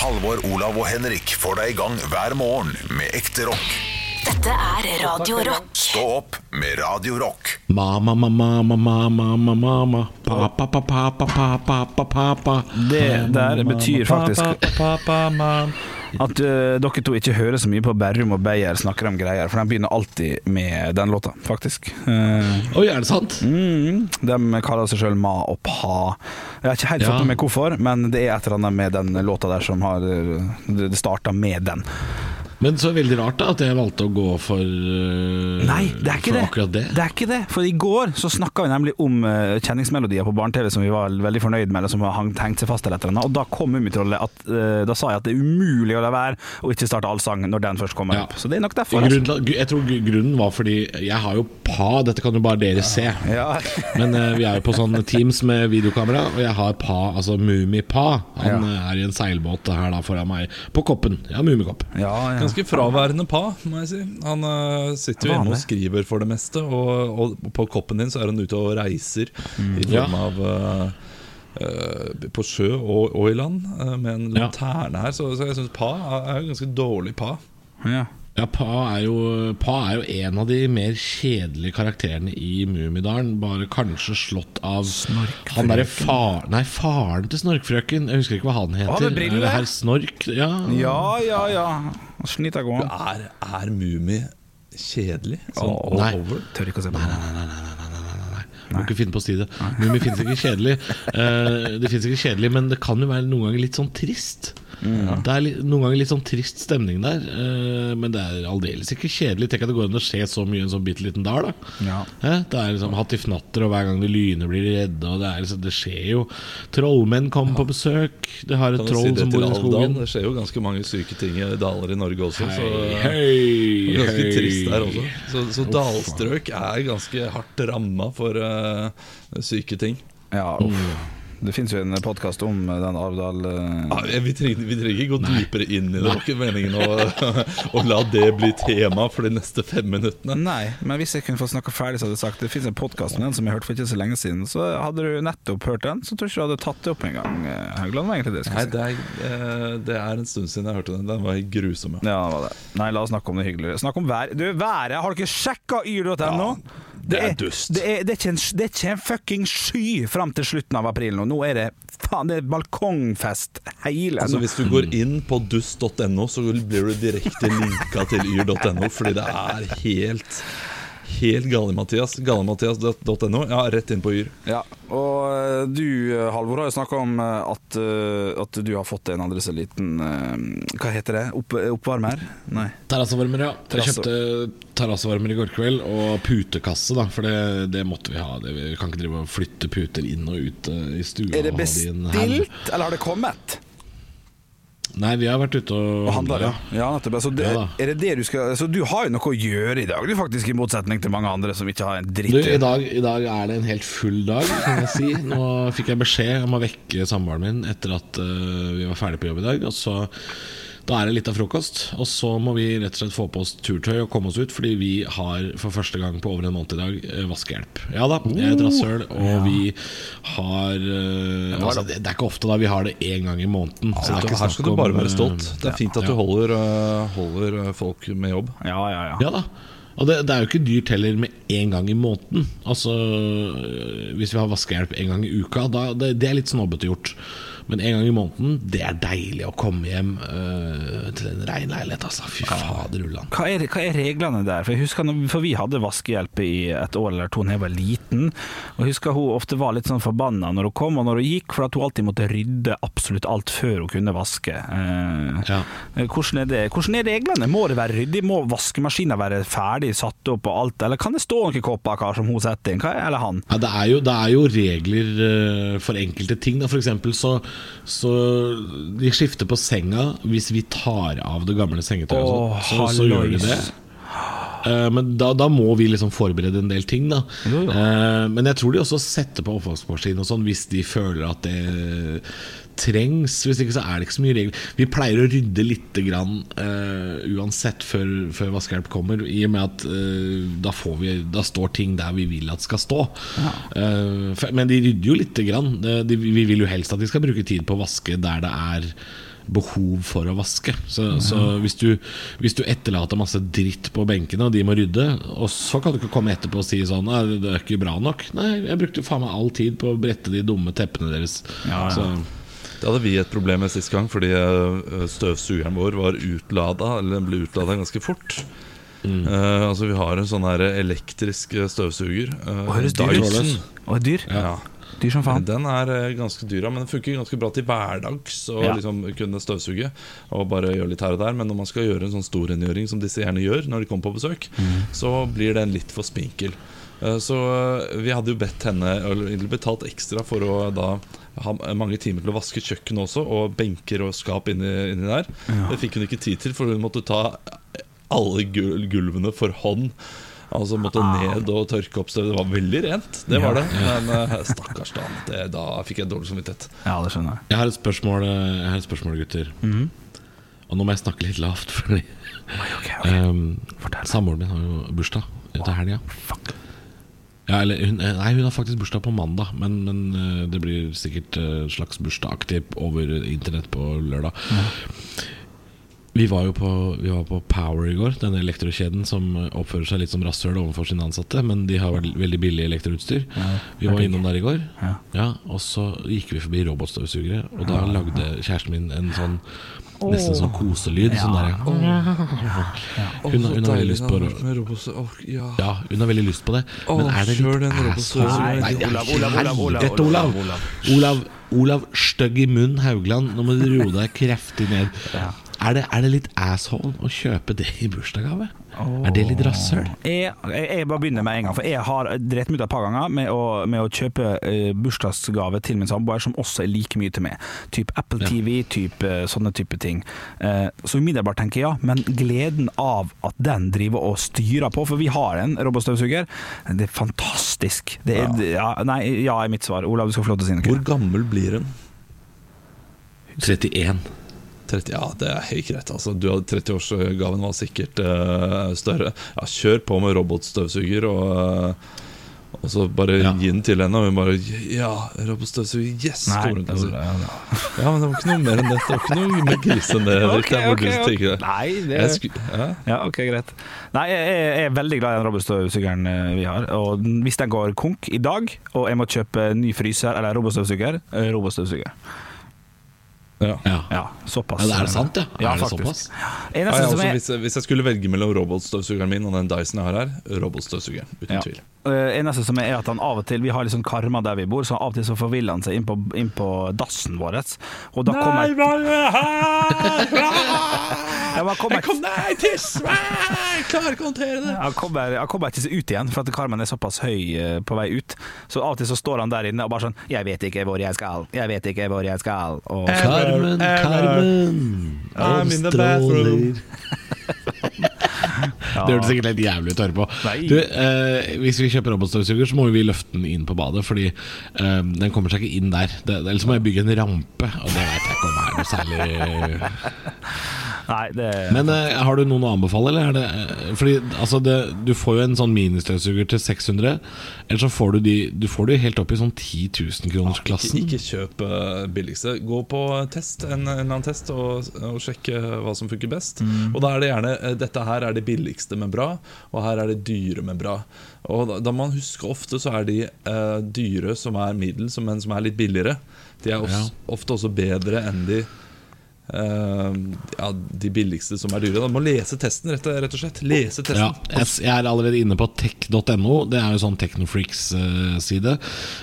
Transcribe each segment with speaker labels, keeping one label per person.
Speaker 1: Halvor, Olav og Henrik får deg i gang hver morgen med ekte rock.
Speaker 2: Dette er Radio Rock.
Speaker 1: Stå opp med Radio Rock.
Speaker 3: Mama, mama, mama, mama, mama Papa, papa, papa, papa, papa
Speaker 4: Det der betyr faktisk at uh, dere to ikke hører så mye på Berrum og Beyer snakker om greier, for de begynner alltid med den låta, faktisk. Uh,
Speaker 3: Oi, er det sant?
Speaker 4: mm, de kaller seg sjøl Ma og Pa. Jeg har ikke helt
Speaker 3: Ja.
Speaker 4: fått med meg hvorfor, men det er et eller annet med den låta der som har Det starta med den.
Speaker 3: Men så veldig rart da at jeg valgte å gå for uh,
Speaker 4: Nei, det er ikke det.
Speaker 3: akkurat det.
Speaker 4: Det er ikke det. For i går så snakka vi nemlig om uh, kjenningsmelodier på barne-TV som vi var veldig fornøyd med, eller som hang- hengt seg fast eller et eller annet. Og da kom Mummitrollet at uh, Da sa jeg at det er umulig å la være å ikke starte allsang når den først kommer
Speaker 3: Ja.
Speaker 4: opp. Så det er nok derfor. altså.
Speaker 3: Grunnen, jeg tror grunnen var fordi jeg har jo Pa, dette kan jo bare dere se.
Speaker 4: Ja.
Speaker 3: Men vi er jo på sånn Teams med videokamera, og jeg har Pa, altså Mummi-Pa. Han ja. er i en seilbåt her da foran meg, på koppen. Ja, Mummikopp.
Speaker 4: Ja, ja.
Speaker 5: Ganske fraværende pa, må jeg si. Han uh, sitter jo hjemme og skriver for det meste, og, og på koppen din så er han ute og reiser i
Speaker 3: Ja.
Speaker 5: form av uh, Uh, på sjø og, og i land uh, med en
Speaker 3: Ja.
Speaker 5: lanterne her. Så, så jeg syns pa er er ganske dårlig pa.
Speaker 4: ja.
Speaker 3: Ja, Pa er, jo, pa er jo en av de mer kjedelige karakterene i Mummidalen. Bare kanskje slått av han derre far, Nei, faren til Snorkfrøken. Jeg husker ikke hva han heter.
Speaker 4: Å, med briller?
Speaker 3: Er det Herr Snork? Ja.
Speaker 4: ja, ja. ja. Snita gå.
Speaker 5: Er, er Mummi kjedelig? Sånn oh,
Speaker 3: nei.
Speaker 5: over?
Speaker 4: Tør ikke å se på Nei, nei, nei, nei, nei,
Speaker 3: Må ikke finne på å si det. Mummi finnes ikke kjedelig. Uh, det finnes ikke kjedelig, men det kan jo være noen ganger litt sånn trist. Det er noen ganger litt sånn trist stemning der, eh, men det er aldeles ikke kjedelig. Tenk at det går an å skje så mye i en sånn bitte liten dal. Da.
Speaker 4: Ja.
Speaker 3: Eh, det er liksom hattifnatter, og hver gang det lyner, blir de redde. Og det, er liksom, det skjer jo. Trollmenn kommer på besøk. Det har et troll
Speaker 5: si
Speaker 3: som bor i skogen.
Speaker 5: Det skjer jo ganske mange syke ting i daler i Norge også. så
Speaker 3: Hei,
Speaker 5: det
Speaker 3: hei,
Speaker 5: er ganske
Speaker 3: hei.
Speaker 5: trist der også. Så, så dalstrøk er ganske hardt ramma for uh, syke ting.
Speaker 4: Ja, uff. Det fins jo en podkast om den Arvdal eh,
Speaker 5: Ja, vi, trenger, vi trenger ikke gå dypere inn i det. Det var ikke meningen å, å la det bli tema for de neste fem minuttene.
Speaker 4: Nei, men hvis jeg kunne få snakka ferdig, så hadde jeg sagt det fins en podkast med den som jeg hørte for ikke så lenge siden. Så hadde du nettopp hørt den, så tror jeg ikke du hadde tatt det opp en gang. eh, Haugland var egentlig det
Speaker 5: Nei, det er, eh, det er en stund siden jeg hørte den. Den var grusom. Ja.
Speaker 4: Ja, det var det. Nei, la oss snakke om det hyggeligere. Snakk om vær. Du, været! Har dere sjekka yr.no?
Speaker 5: Det er dust.
Speaker 4: Det er, det, er en, det er ikke en fucking sky fram til slutten av april nå. Nå er det faen, det er balkongfest hele
Speaker 5: Altså Hvis du går inn på dust.no, så blir du direkte linka til yr.no, fordi det er helt Helt gale-Mathias. Gale-Mathias.no. Ja, rett inn på Yr.
Speaker 4: Ja, og eh, du Halvor har jo snakka om eh, at, eh, at du har fått en aldri så liten Hva heter det? Opp, oppvarmer? Nei.
Speaker 3: Terrassevarmer, ja. Jeg kjøpte terrassevarmer i går kveld, og putekasse, da. For det, det måtte vi ha. Det, vi kan ikke drive og flytte puter inn og ut i stua.
Speaker 4: Er det bestilt, eller har det kommet?
Speaker 3: Nei, vi har vært ute og,
Speaker 4: Og handla. ja. ja. Altså, det,
Speaker 3: Ja
Speaker 4: er det det du skal Så du har jo noe å gjøre i dag, du faktisk, i motsetning til mange andre som ikke har en dritt.
Speaker 3: Du, i, dag, I dag er det en helt full dag, kan jeg si. Nå fikk jeg beskjed om å vekke samboeren min etter at uh, vi var ferdig på jobb i dag. Og så Da er det litt av frokost, og så må vi rett og slett få på oss turtøy og komme oss ut, fordi vi har for første gang på over en måned i dag eh, vaskehjelp. Ja da, jeg er et rasshøl, og vi har uh, altså, det, det er ikke ofte da vi har det én gang i måneden. så det er
Speaker 5: Her skal du
Speaker 3: om,
Speaker 5: bare være
Speaker 3: eh,
Speaker 5: stolt. Det er fint at du holder, holder folk med jobb.
Speaker 4: Ja, ja, ja.
Speaker 3: Ja da. Og det, det er jo ikke dyrt heller med én gang i måneden. Altså Hvis vi har vaskehjelp én gang i uka, da, det, det er litt snobbete gjort. Men en gang i måneden, det er deilig å komme hjem øh, til en rein leilighet. Altså. Fy fader ulland.
Speaker 4: Hva hva er reglene der? For jeg husker når, For vi hadde vaskehjelp i et år eller to da jeg var liten. Og jeg husker hun ofte var litt sånn forbanna når hun kom og når hun gikk, for at hun alltid måtte rydde absolutt alt før hun kunne vaske. Eh,
Speaker 3: Ja.
Speaker 4: hvordan, er det, hvordan er reglene? Må det være ryddig? Må vaskemaskinen være ferdig satt opp og alt, eller kan det stå noen kopper kar, som hun setter inn? Hva er, eller han?
Speaker 3: Ja, det, er jo, det er jo regler øh, for enkelte ting. Da. For eksempel så, så De skifter på senga hvis vi tar av det gamle sengetøyet. Oh, så, så gjør de det. Eh, Men da, da må vi liksom forberede en del ting, da.
Speaker 4: Jo, jo.
Speaker 3: Eh, Men jeg tror de også setter på oppvaskmaskin og sånn hvis de føler at det trengs. Hvis ikke så er det ikke så mye regler. Vi pleier å rydde lite grann uh, uansett før, før vaskehjelp kommer, i og med at uh, da, får vi, da står ting der vi vil at skal stå. Eh, for- men de rydder jo lite grann. De, vi vil jo helst at de skal bruke tid på å vaske der det er behov for å vaske. Så, så hvis, du, hvis du etterlater masse dritt på benkene, og de må rydde, og så kan du ikke komme etterpå og si sånn «Nei, Det er ikke bra nok. Nei, jeg brukte faen meg all tid på å brette de dumme teppene deres.
Speaker 4: Ja, ja.
Speaker 3: Så,
Speaker 5: Det hadde vi et problem med sist gang, fordi eh, støvsugeren vår var utlada, eller den ble utlada ganske fort.
Speaker 3: Mm.
Speaker 5: Uh, altså Vi har en sånn her elektrisk støvsuger. Uh,
Speaker 4: Og høres dyr ut. Og dyr.
Speaker 5: Ja.
Speaker 4: Dyr som faen.
Speaker 5: Den er eh, ganske dyr, men den funker ganske bra til hverdags. Å
Speaker 4: Ja.
Speaker 5: liksom kunne støvsuge og bare gjøre litt her og der. Men når man skal gjøre en sånn storrengjøring som disse gjerne gjør når de kommer på besøk,
Speaker 4: Mm.
Speaker 5: så blir den litt for spinkel. Eh, Så eh, vi hadde jo bedt henne Eller betalt ekstra for å da ha mange timer til å vaske kjøkkenet også, og benker og skap inni, inni der. Det fikk hun ikke tid til, for hun måtte ta alle gul gulvene for hånd. Altså måtte ned og tørke opp støv. Det var veldig rent, det var det. Men eh, stakkars da, det- da fikk jeg dårlig samvittighet.
Speaker 4: Ja, det skjønner jeg.
Speaker 3: jeg har et spørsmål, jeg har et spørsmål gutter. Og nå må jeg snakke litt lavt, fordi
Speaker 4: okay, okay.
Speaker 3: um, samboeren min har jo bursdag til helga. Ja, eller hun, eh, nei, hun har faktisk bursdag på mandag, men, men eh, det blir sikkert eh, slags bursdagaktig over internett på lørdag. Vi var jo på, vi var på Power i går, denne elektrokjeden som oppfører seg litt som rasshøl overfor sine ansatte, men de har veldig, veldig billig elektroutstyr. Vi var innom der i går,
Speaker 4: Ja.
Speaker 3: ja, og så gikk vi forbi robotstøvsugere, og da lagde kjæresten min en sånn Nesten sånn koselyd. Sånn der, hun, hun har veldig lyst på
Speaker 5: ja.
Speaker 3: ja, hun har veldig lyst på det. Men er det litt
Speaker 5: ass?
Speaker 3: Nei,
Speaker 4: Olav, Olav, Olav, Olav,
Speaker 3: Olav.
Speaker 4: Olav.
Speaker 3: Olav, Olav stygg i munn, Haugland. Nå må du roe deg kraftig ned. Er det, er det litt asshole å kjøpe det i bursdagsgave? Er det litt rasshøl?
Speaker 4: Jeg, jeg, jeg bare begynner med en gang, for jeg har drept meg ut et par ganger med å, med å kjøpe uh, bursdagsgave til min samboer, som også er like mye til meg. Typ Apple
Speaker 3: Ja.
Speaker 4: TV, typ, eh, sånne type ting. Uh, så umiddelbart tenker jeg ja, men gleden av at den driver og styrer på, for vi har en robotstøvsuger, det er fantastisk. Det er, ja. nei, ja er mitt svar. Olav, du skal få lov til å si noe.
Speaker 5: Hvor gammel blir hun?
Speaker 3: 31.
Speaker 5: 30, ja, det er helt greit. Altså, du hadde 30-årsgaven var sikkert uh, større. Ja, kjør på med robotstøvsuger, og, uh, og så bare
Speaker 3: Ja.
Speaker 5: gi den til henne. Og hun bare Ja, robotstøvsuger, yes!
Speaker 4: Nei,
Speaker 5: det det, til
Speaker 4: ja, ja.
Speaker 5: Ja, men det var ikke noe mer enn det. Det var ikke noe mer gris enn det. okay,
Speaker 4: Ok,
Speaker 5: okay. burde
Speaker 4: ok, ok.
Speaker 5: tenke det.
Speaker 4: Nei, det
Speaker 5: er... ja.
Speaker 4: Ok, greit. Nei, jeg, er veldig glad i den robotstøvsugeren eh, vi har. Og hvis den går konk i dag, og jeg må kjøpe ny fryser eller robotstøvsuger, robotstøvsuger.
Speaker 5: Ja.
Speaker 3: Ja.
Speaker 4: Såpass.
Speaker 3: Ja, det er det sant, ja?
Speaker 4: Ja,
Speaker 3: er det såpass?
Speaker 5: Ja, ja,
Speaker 4: som
Speaker 5: altså, hvis, jeg, hvis jeg skulle velge mellom robotstøvsugeren min og den Dyson jeg har her, robotstøvsugeren. Uten
Speaker 4: Ja.
Speaker 5: tvil.
Speaker 4: Uh, eneste som er, er at han av og til Vi har litt sånn karma der vi bor, så av og til så forviller han seg inn på, inn på dassen vår. Og da kommer Nei, han kommer,
Speaker 5: Kom Nei, tiss! Jeg klarer ikke å håndtere det!
Speaker 4: han kommer, han kommer ikke seg ut igjen, for at karmen er såpass høy eh, på vei ut. Så av og til så står han der inne og bare sånn 'Jeg vet ikke hvor jeg skal, jeg vet ikke hvor jeg skal'. Og
Speaker 3: Carmen, Carmen
Speaker 5: I'm in the
Speaker 3: Stråler.
Speaker 5: bathroom.
Speaker 3: Det hørtes sikkert helt jævlig ut å høre på. Du, eh, hvis vi kjøper robotstøvsuger, så må vi løfte den inn på badet, fordi eh, den kommer seg ikke inn der. Det, ellers må jeg bygge en rampe, og det veit jeg ikke om er noe særlig
Speaker 4: Nei, det
Speaker 3: Men eh, har du noen å anbefale, eller er det eh, Fordi altså det, du får jo en sånn ministøvsuger til 600, eller så får du de Du får de helt opp i sånn 10 000 kroners
Speaker 5: Ikke,
Speaker 3: klassen.
Speaker 5: ikke kjøp eh, billigste. Gå på test, en, en eller annen test og, og sjekk eh, hva som funker best. Og da er det gjerne eh, Dette her er det billigste, men bra, og her er det dyre, men bra. Og da, da man husker ofte, så er de eh, dyre som er middels, men som er litt billigere. De er også, ofte også bedre enn de eh, ja, de billigste som er dyre. Da må lese testen, rett, rett og slett. Lese testen.
Speaker 3: Ja, jeg, jeg er allerede inne på tech.no. Det er jo sånn Technofreaks-side.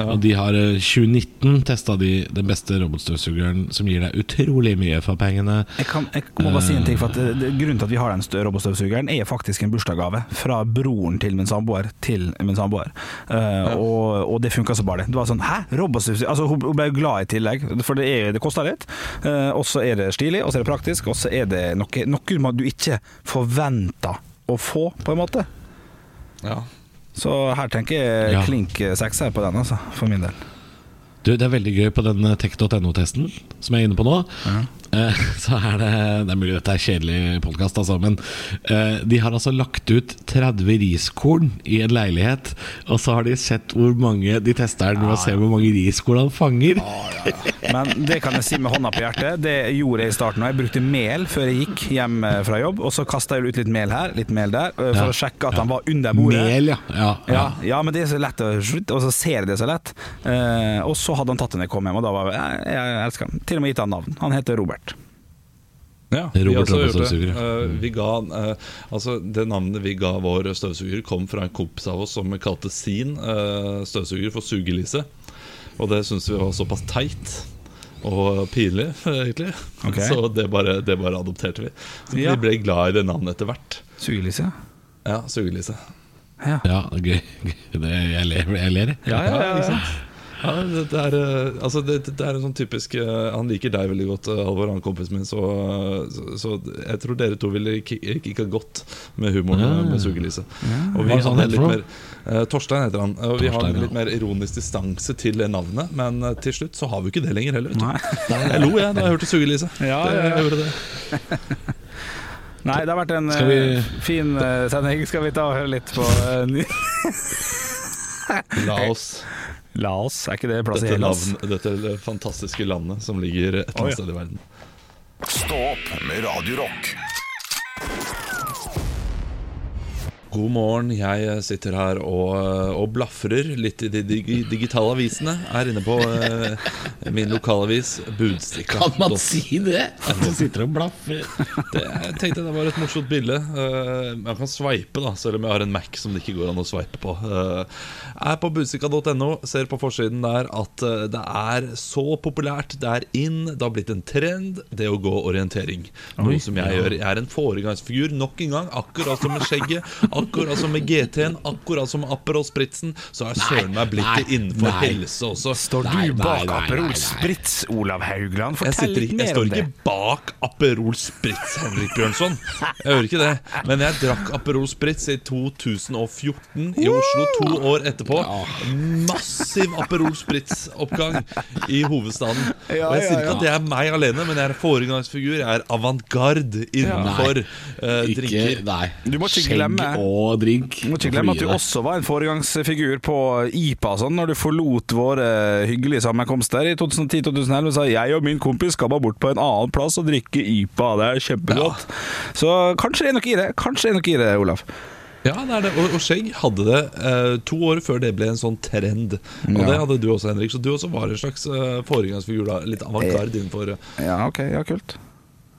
Speaker 3: Og de har eh, 2019 testa de den beste robotstøvsugeren som gir deg utrolig mye for pengene.
Speaker 4: Jeg, kan, jeg må bare si en ting, for at det, det, Grunnen til at vi har den robotstøvsugeren, er faktisk en bursdagsgave fra broren til min samboer til min samboer. Eh, og, og det funka så bare, det. Det var sånn Hæ, robotstøvsuger? Altså, hun, hun ble glad i tillegg, for det, er, det koster litt. Uh, og så er det stilig, og så er det praktisk, og så er det noe, noe du ikke forventer å få, på en måte.
Speaker 5: Ja.
Speaker 4: Så her tenker jeg
Speaker 3: Ja.
Speaker 4: klink sekser på den, altså, for min del.
Speaker 3: Du, Det er veldig gøy på den tech.no-testen som jeg er inne på nå. eh, så er det Det er mulig dette er kjedelig podkast, altså, men eh, de har altså lagt ut 30 riskorn i en leilighet, og så har de sett hvor mange De tester den ja, og ser hvor mange riskorn han fanger.
Speaker 4: Men det kan jeg si med hånda på hjertet. Det gjorde jeg i starten. òg. Jeg brukte mel før jeg gikk hjem eh, fra jobb, og så kasta jeg ut litt mel her, litt mel der, eh, for
Speaker 3: Ja.
Speaker 4: å sjekke at han var under bordet.
Speaker 3: Mel, ja. ja, ja.
Speaker 4: Ja, ja, men det er så lett, og så ser jeg det så lett. Eh, og så hadde han tatt den da jeg kom hjem, og da var jeg, jeg elsker han. Til og med gitt han navn. Han heter Robert.
Speaker 5: Ja, vi
Speaker 3: Robert
Speaker 5: har også gjort det. Eh, vi ga, uh, altså det navnet vi ga vår støvsuger, kom fra en kompis av oss som kalte sin uh, støvsuger for Sugelise. Og det syntes vi var såpass teit og pinlig, egentlig.
Speaker 4: Okay.
Speaker 5: Så det bare, det bare adopterte vi. Så
Speaker 4: Ja.
Speaker 5: Vi ble glad i det navnet etter hvert.
Speaker 4: Sugelise?
Speaker 5: Ja, Sugelise.
Speaker 4: Ja.
Speaker 3: Ja, gøy. Det, jeg ler, jeg ler.
Speaker 4: Ja, ja, ja, ja.
Speaker 5: Ja, det, det, er, eh, altså det, det er en sånn typisk eh, Han liker deg veldig godt, eh, Halvor, han kompisen min. Så, så, så jeg tror dere to ville ki- kicka godt med humoren
Speaker 3: Ja.
Speaker 5: med Sugelise. Og
Speaker 3: Hva
Speaker 5: vi har litt mer eh, Torstein heter han. Og vi har
Speaker 3: Torstein, ja.
Speaker 5: litt mer ironisk distanse til navnet, men til slutt så har vi ikke det lenger heller. Vet du.
Speaker 4: Nei.
Speaker 5: Jeg lo jeg da jeg hørte Sugelise.
Speaker 4: Ja, ja, ja.
Speaker 5: Jeg gjorde det.
Speaker 4: Nei, det har vært en
Speaker 3: vi-
Speaker 4: fin sending. Skal vi ta og høre litt på uh,
Speaker 5: La oss
Speaker 4: Laos? Er ikke det plass i
Speaker 5: dette,
Speaker 4: Hellas?
Speaker 5: navn, dette fantastiske landet som ligger et eller
Speaker 4: annet
Speaker 5: annet
Speaker 4: ja.
Speaker 5: sted i verden.
Speaker 1: Stå opp med Radio
Speaker 5: God morgen, jeg sitter her og, og blafrer litt i de dig digitale avisene. Er inne på eh, min lokalavis, Budstikka.
Speaker 3: Kan man si det? At du sitter og blaffer?
Speaker 5: Det, jeg tenkte det var et morsomt bilde. Uh, man kan sveipe, da selv om jeg har en Mac som det ikke går an å sveipe på. Uh, er på budstikka.no, ser på forsiden der at eh, det er så populært. Det er in, det har blitt en trend, det å gå orientering. Noe som jeg gjør. Jeg er en foregangsfigur nok en gang, akkurat som med skjegget. Akkurat som med GT-en, akkurat som Aperol Spritzen, så har søren meg blitt innenfor
Speaker 3: nei.
Speaker 5: helse også.
Speaker 4: Står du bak
Speaker 3: nei, nei,
Speaker 4: Aperol. Spritz, Olav Haugland?
Speaker 5: Jeg,
Speaker 4: Fortell litt mer
Speaker 5: står
Speaker 4: om det.
Speaker 5: ikke bak Aperol Spritz, Henrik Bjørnson. Jeg hører ikke det. Men jeg drakk Aperol Spritz i 2014 i Oslo, to år etterpå. Massiv Aperol Spritz-oppgang i hovedstaden. Og jeg sier ikke at det er meg alene, men jeg er foregangsfigur. Jeg er avantgarde innenfor
Speaker 3: uh,
Speaker 5: drinker.
Speaker 3: nei.
Speaker 4: Du må ikke glemme-
Speaker 3: og drink.
Speaker 4: Må ikke glemme at du også var en foregangsfigur på IPA sånn, når du forlot våre hyggelige sammenkomster i 2010-2011 og sa jeg og min kompis skal bare bort på en annen plass og drikke IPA. Det er kjempegodt. Så kanskje det er noe i det. Kanskje det er noe i det, Olav.
Speaker 5: Ja, det er det. Og, og skjegg hadde det eh, to år før det ble en sånn trend. Og
Speaker 4: Ja.
Speaker 5: det hadde du også, Henrik. Så du også var en slags uh, foregangsfigur. da Litt avantgarde innenfor eh,
Speaker 4: Ja, ok. Ja, kult.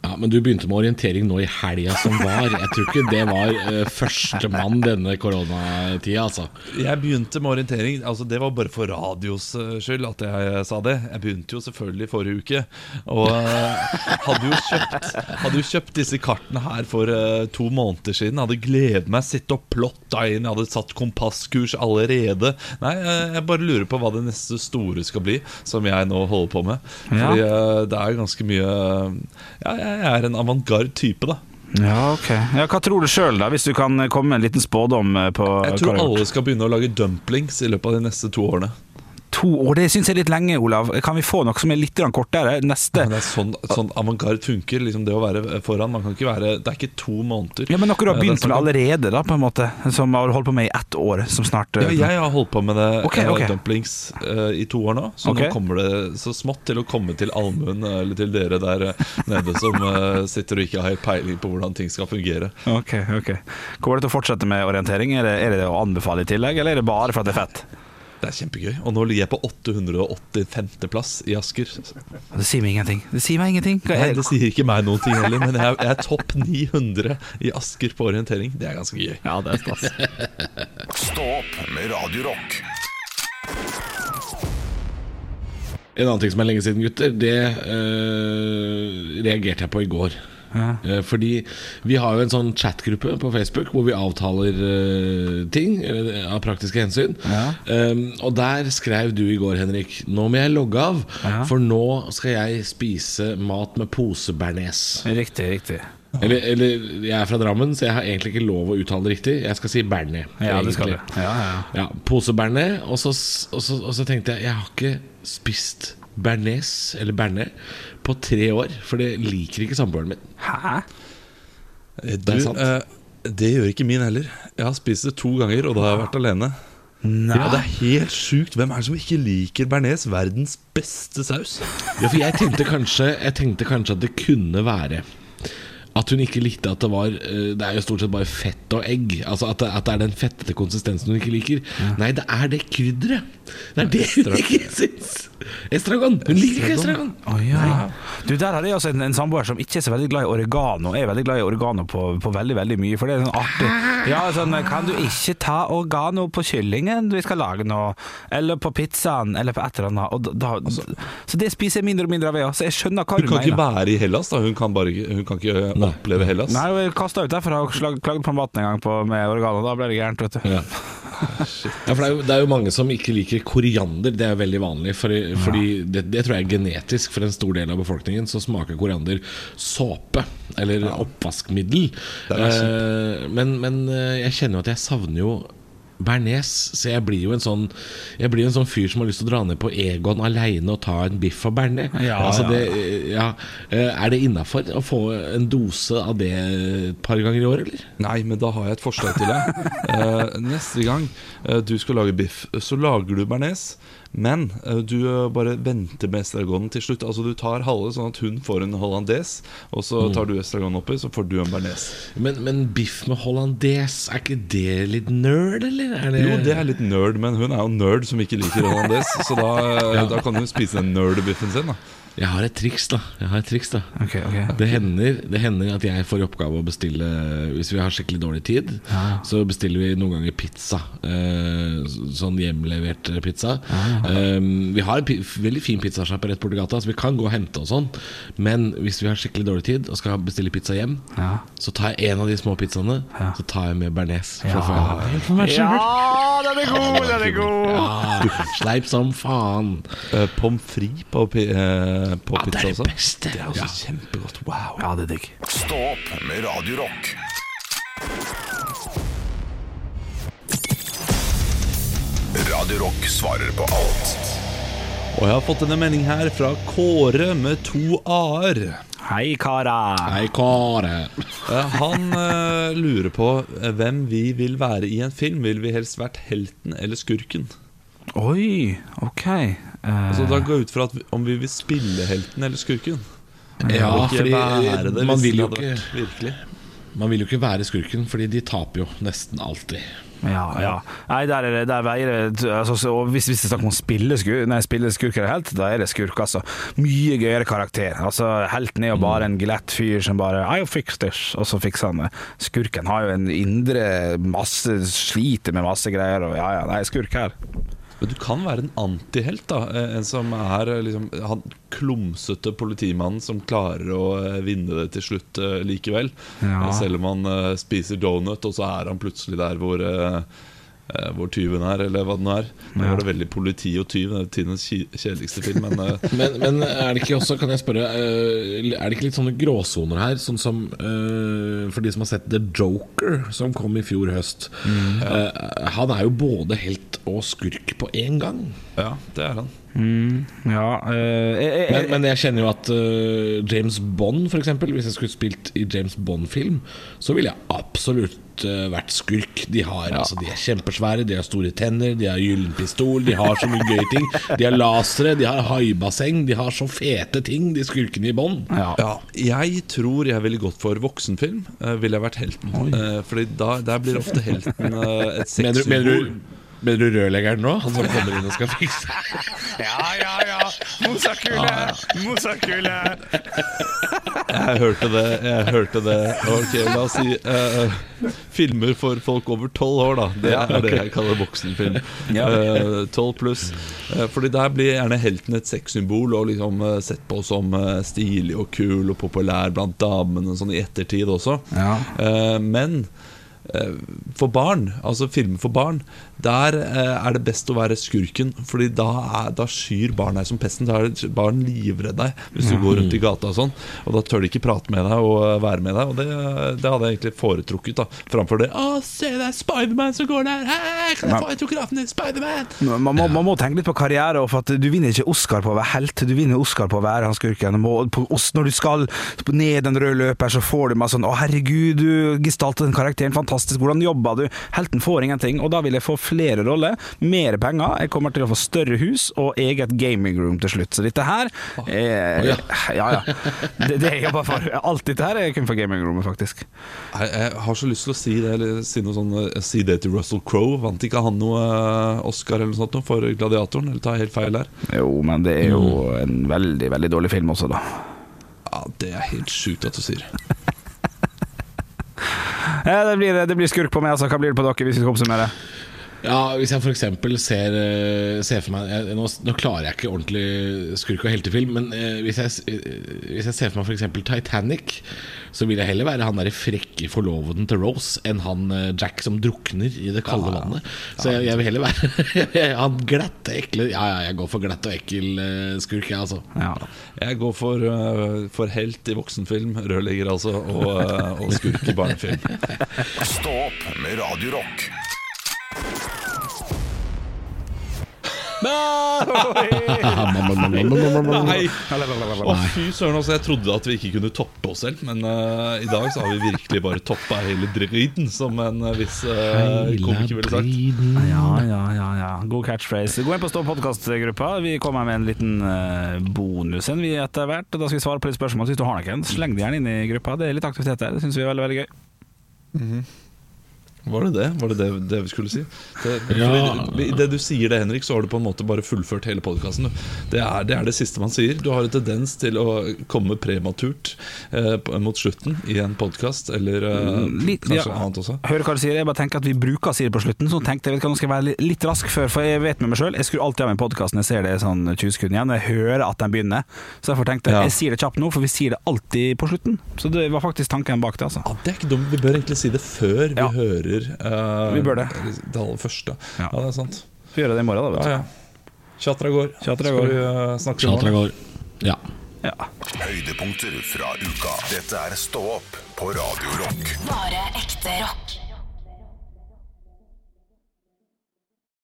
Speaker 3: Ja, Men du begynte med orientering nå i helga som var. Jeg tror ikke det var uh, førstemann denne koronatida, altså.
Speaker 5: Jeg begynte med orientering. Altså Det var bare for radios eh, skyld at jeg sa det. Jeg begynte jo selvfølgelig forrige uke. Og eh, hadde jo kjøpt Hadde jo kjøpt disse kartene her for uh, to måneder siden. Hadde gledet meg, sittet og plotta inn. Jeg hadde satt kompasskurs allerede. Nei, eh, jeg bare lurer på hva det neste store skal bli, som jeg nå holder på med. Fordi uh, det er ganske mye Ja, jeg er en avantgarde type, da.
Speaker 4: Ja, ok. Ja, hva tror du sjøl, da, hvis du kan komme med en liten spådom eh, på
Speaker 5: Jeg tror alle skal begynne å lage dumplings i løpet av de neste to årene.
Speaker 4: To år, det syns jeg er litt lenge, Olav. Kan vi få noe som er litt kortere? Neste.
Speaker 5: Ja, det er sånn, sånn avantgarde funker. Liksom det å være foran. Man kan ikke være Det er ikke to måneder.
Speaker 4: Ja, men noe du har
Speaker 5: Eh,
Speaker 4: begynt med allerede, da, på en måte. Som har holdt på med i ett år, som snart eh,
Speaker 5: Ja, jeg har holdt på med det okay,
Speaker 4: okay.
Speaker 5: dumplings uh, i to år nå. Så
Speaker 4: okay.
Speaker 5: nå kommer det så smått til å komme til allmuen, eller til dere der nede som uh, sitter og ikke har helt peiling på hvordan ting skal fungere.
Speaker 4: Ok, ok. Kommer det til å fortsette med orientering? Er det, er det å anbefale i tillegg, eller er det bare for at det er fett?
Speaker 5: Det er kjempegøy. Og nå ligger jeg på 885. plass i Asker.
Speaker 4: Det sier meg ingenting. Det sier meg ingenting.
Speaker 5: Nei, det sier ikke meg noen ting heller, men jeg, er topp 900 i Asker på orientering. Det er ganske gøy.
Speaker 4: Ja, det er stas.
Speaker 1: Stå opp med Radiorock.
Speaker 3: En annen ting som er lenge siden, gutter, det eh, reagerte jeg på i går. Eh, fordi vi har jo en sånn chatgruppe på Facebook hvor vi avtaler eh, ting eh, av praktiske hensyn.
Speaker 4: Ja.
Speaker 3: Um, og der skrev du i går, Henrik, nå må jeg logge av,
Speaker 4: Ja.
Speaker 3: for nå skal jeg spise mat med posebearnés.
Speaker 4: Riktig, riktig.
Speaker 3: Eller, eller jeg er fra Drammen, så jeg har egentlig ikke lov å uttale det riktig. Jeg skal si bearnés.
Speaker 4: Ja, det skal du. Ja, ja.
Speaker 3: Ja, posebearnés. Og, så- og, og så tenkte jeg Jeg har ikke spist bearnés, eller bearnés, på tre år. For det liker ikke samboeren min.
Speaker 4: Hæ?
Speaker 5: Eh, Du,
Speaker 3: Det er sant.
Speaker 5: eh, det gjør ikke min heller. Jeg har spist det to ganger, og da har jeg vært alene.
Speaker 4: Nei.
Speaker 5: Ja, Det er helt sjukt. Hvem er det som ikke liker bearnés? Verdens beste saus.
Speaker 3: Ja, for jeg tenkte kanskje Jeg tenkte kanskje at det kunne være at hun ikke likte at det var eh, Det er jo stort sett bare fett og egg. Altså At det, at det er den fettete konsistensen hun ikke liker. Nei, det er det krydderet. Det er det hun ikke syns. Estragon. Hun liker ikke estragon.
Speaker 4: Oh, ja. Du, Der har jeg også en, en samboer som ikke er så veldig glad i oregano. Jeg er veldig glad i oregano på, på veldig veldig mye, for det er sånn artig. Ja, sånn, Kan du ikke ta oregano på kyllingen vi skal lage nå? Eller på pizzaen, eller på et eller annet. Og da, altså, så det spiser jeg mindre og mindre av, jeg. Så jeg skjønner hva
Speaker 5: Hun
Speaker 4: du
Speaker 5: kan ikke være i Hellas. da Hun kan, bare, hun kan ikke oppleve Hellas.
Speaker 4: Nei, hun kasta ut derfra og klagde på maten en gang på, med oregano. Da ble det gærent, vet du.
Speaker 3: Ja. ja, for det er, jo, det er jo mange som ikke liker koriander. Det er veldig vanlig. Fordi, ja. det, det tror jeg er genetisk for en stor del av befolkningen. Så smaker koriander såpe eller oppvaskmiddel. Eh, men, men eh, jeg kjenner jo at jeg savner jo bearnés, så jeg blir jo en sånn Jeg blir en sånn fyr som har lyst til å dra ned på Egon aleine og ta en biff og bearnés.
Speaker 4: Ja,
Speaker 3: altså
Speaker 4: ja.
Speaker 3: det, ja. Eh, Er det innafor å få en dose av det et par ganger i år, eller?
Speaker 5: Nei, men da har jeg et forslag til deg. Eh, neste gang du skal lage biff, så lager du bearnés. Men eh, du eh, bare venter med estragonen til slutt. Altså Du tar halve, sånn at hun får en hollandes, og så tar du estragonen oppi, så får du en bearnés.
Speaker 3: Men, men biff med hollandes, er ikke det litt nerd, eller? Er det...
Speaker 5: Jo, det er litt nerd, men hun er jo nerd som ikke liker hollandes, Så da, ja. da kan hun spise den nerd-biffen sin. da
Speaker 3: Jeg har et triks, da. Jeg har et triks da
Speaker 4: Okay, okay, okay.
Speaker 3: det hender, det hender at jeg får i oppgave å bestille Hvis vi har skikkelig dårlig tid, så bestiller vi noen ganger pizza. Eh, sånn hjemlevert pizza. Eh, vi har en veldig fin pizzasjappe rett borti gata, så vi kan gå og hente og sånn. Men hvis vi har skikkelig dårlig tid og skal bestille pizza hjem,
Speaker 4: Ja.
Speaker 3: så tar jeg en av de små pizzaene,
Speaker 4: Ja.
Speaker 3: så tar jeg med bearnés.
Speaker 4: Ja. Ja, den er god, den er god!
Speaker 3: Ja, Sleip som faen.
Speaker 5: uh, Pommes frites på, pi- på
Speaker 3: Ja, det
Speaker 5: pizza
Speaker 3: er
Speaker 5: også.
Speaker 3: det beste.
Speaker 5: Det er også
Speaker 3: Ja.
Speaker 5: kjempegodt. Wow.
Speaker 4: Ja, det er digg.
Speaker 1: Stå opp med Radio Rock. Radio Rock svarer på alt
Speaker 5: Og jeg har fått en melding her fra Kåre med to a-er.
Speaker 4: Hei, kara.
Speaker 3: Hei, Kåre.
Speaker 5: Eh, Han uh, lurer på eh, hvem vi vil være i en film. Vil vi helst vært helten eller skurken?
Speaker 4: Oi, ok. Eh,
Speaker 5: Så da går jeg ut fra at vi, om vi vil spille helten eller skurken.
Speaker 3: Ja,
Speaker 5: Og
Speaker 3: fordi
Speaker 5: det
Speaker 3: man vil jo ikke
Speaker 5: vært.
Speaker 3: Man vil jo ikke være skurken, Fordi de taper jo nesten alltid.
Speaker 4: Ja, ja. Nei, der er det der veier det altså, så, og Hvis hvis det er snakk om å spille, skur, nei, spille skurk eller helt, da er det skurk, altså. Mye gøyere karakter. Altså, Helten er jo bare en glatt fyr som bare I fix this, og så fikser han det. Skurken har jo en indre masse Sliter med masse greier, og ja ja, nei, skurk her.
Speaker 5: Men du kan være en antihelt. da Eh, En som er eh, liksom, han klumsete politimannen som klarer å eh, vinne det til slutt likevel.
Speaker 4: Ja.
Speaker 5: Selv om han spiser donut, og så er han plutselig der hvor eh, hvor tyven er, eller hva det nå er. Nå
Speaker 4: Ja.
Speaker 5: var det veldig politi og tyv. Det er tidens ki- kjedeligste film. Men uh...
Speaker 3: Men, men er det ikke også, kan jeg spørre uh, Er det ikke litt sånne gråsoner her? Sånn som For de som har sett The Joker, som kom i fjor høst. Eh, han er jo både helt og skurk på én gang.
Speaker 5: ja, det er han.
Speaker 4: Ja, eh, jeg, jeg,
Speaker 3: Men, men jeg kjenner jo at eh, James Bond, eksempel Hvis jeg skulle spilt i James Bond-film, så ville jeg absolutt eh, vært skurk. De, har, altså, de er kjempesvære, de har store tenner, de har gyllen pistol, de har så mye gøye ting. De har lasere, de har haibasseng, de har så fete ting, de skurkene i Bond.
Speaker 4: ja.
Speaker 5: Ja, jeg tror jeg ville gått for voksenfilm. Uh, ville jeg vært helten. Uh, fordi da, der blir ofte helten uh, et
Speaker 3: Mener, mener,
Speaker 5: sexsymbol.
Speaker 3: Mener du rørleggeren nå? Han som kommer inn og skal fikse
Speaker 4: ja, ja, ja. Mosakule! Mosakule!
Speaker 5: Jeg hørte det. jeg hørte det Ok, La oss si uh, filmer for folk over tolv år. da Det er det jeg kaller voksenfilm. Eh, Tolv pluss. Uh, fordi der blir gjerne helten et sexsymbol og liksom uh, sett på som stilig og kul og populær blant damene sånn i ettertid også.
Speaker 4: Ja.
Speaker 5: Eh, men for barn, altså filmer for barn, der eh, er det best å være skurken. Fordi da, er, da skyr barn deg som pesten. Da er barn livredde deg hvis du går rundt i gata og sånn. Og da tør de ikke prate med deg og eh, være med deg. Og det, det hadde jeg egentlig foretrukket da framfor det. Å, se det er Spiderman som går der! Hei, kan jeg få autografen din, Spiderman?
Speaker 4: Man, man, man må tenke litt på karriere, for at du vinner ikke Oscar på å være helt, du vinner Oscar på å være han skurken. Når du skal ned den røde løper, så får du meg sånn Å, herregud, du gestalter den karakteren fantastisk, hvordan jobba du? Helten får ingenting, og da vil jeg få flere roller, mer penger, jeg kommer til å få større hus og eget gamingroom til slutt. Så dette her er, Ja, ja. Det, det jeg jobber for. Alt dette her er kun for gamingrommet, faktisk.
Speaker 5: Jeg, jeg har så lyst til å si det Eller si noe sånn eh, Si det til Russell Crowe. Vant ikke han noe eh, Oscar eller noe sånt for Gladiatoren? Eller tar jeg helt feil her?
Speaker 4: Jo, men det er jo en veldig, veldig dårlig film også, da.
Speaker 5: Ja, Det er helt sjukt at du sier.
Speaker 4: Det, blir, det blir skurk på meg, altså. Hva blir det på dere, hvis vi skal oppsummere?
Speaker 3: Ja, Hvis jeg f.eks. ser, eh, ser for meg jeg, nå, nå klarer jeg ikke ordentlig skurk og heltefilm, men eh, hvis, jeg, eh, hvis jeg ser for meg f.eks. Titanic, så vil jeg heller være han derre frekke forloveden til Rose enn han eh, Jack som drukner i det kalde vannet. Så jeg, jeg vil heller være han glatte, ekle Ja, ja, jeg går for glatt og ekkel eh, skurk, jeg, altså.
Speaker 4: Ja.
Speaker 5: Jeg går for, for helt i voksenfilm, rørlegger altså, og, og skurk i barnefilm.
Speaker 1: Stå opp med Radio
Speaker 5: Nei! Å, fy søren, altså, jeg trodde at vi ikke kunne toppe oss selv, men uh, i dag så har vi virkelig bare toppa hele driten, som en eh, viss uh, komiker ville sagt.
Speaker 4: Ja, ja, ja, ja. God catchphrase. Gå inn på Stå podkastgruppa. Vi kommer med en liten uh, bonus en vi etter hvert. Da skal vi svare på litt spørsmål. Hvis du har noen, sleng det gjerne inn i gruppa. Det er litt aktivitet der. Det syns vi er veldig, veldig gøy.
Speaker 5: Var det det? Var det det, det vi skulle si? Det,
Speaker 3: Ja.
Speaker 5: fordi, det du sier det, Henrik, så har du på en måte bare fullført hele podkasten. Det, det er det siste man sier. Du har en tendens til å komme prematurt eh, mot slutten i en podkast, eller eh,
Speaker 4: Litt,
Speaker 5: kanskje
Speaker 4: ja.
Speaker 5: annet også.
Speaker 4: Hører hva du sier. Jeg bare tenker at vi bruker å si det på slutten. Så tenkte jeg vet hva, nå skal jeg være litt rask før, for jeg vet med meg sjøl. Jeg skrur alltid av en podkasten, jeg ser det sånn 20 sekunder igjen. Jeg hører at den begynner. Så derfor tenkte jeg
Speaker 5: Ja.
Speaker 4: jeg sier det kjapt nå, for vi sier det alltid på slutten. Så det var faktisk tanken bak det, altså.
Speaker 5: Ja, det er ikke dumt. Vi bør egentlig si det før vi
Speaker 4: Ja.
Speaker 5: Hører uh,
Speaker 4: Vi bør det.
Speaker 5: det aller første.
Speaker 4: Ja.
Speaker 5: Ja, det er sant.
Speaker 4: Vi gjør det i morgen, da.
Speaker 5: vet
Speaker 4: vet
Speaker 5: ja. ja. Tjatra går.
Speaker 4: Tjatra
Speaker 5: Skal vi uh, snakke om det?
Speaker 3: går. Ja.
Speaker 4: Ja.
Speaker 1: Høydepunkter fra uka. Dette er Stå opp på Radio Rock.
Speaker 2: Bare ekte rock.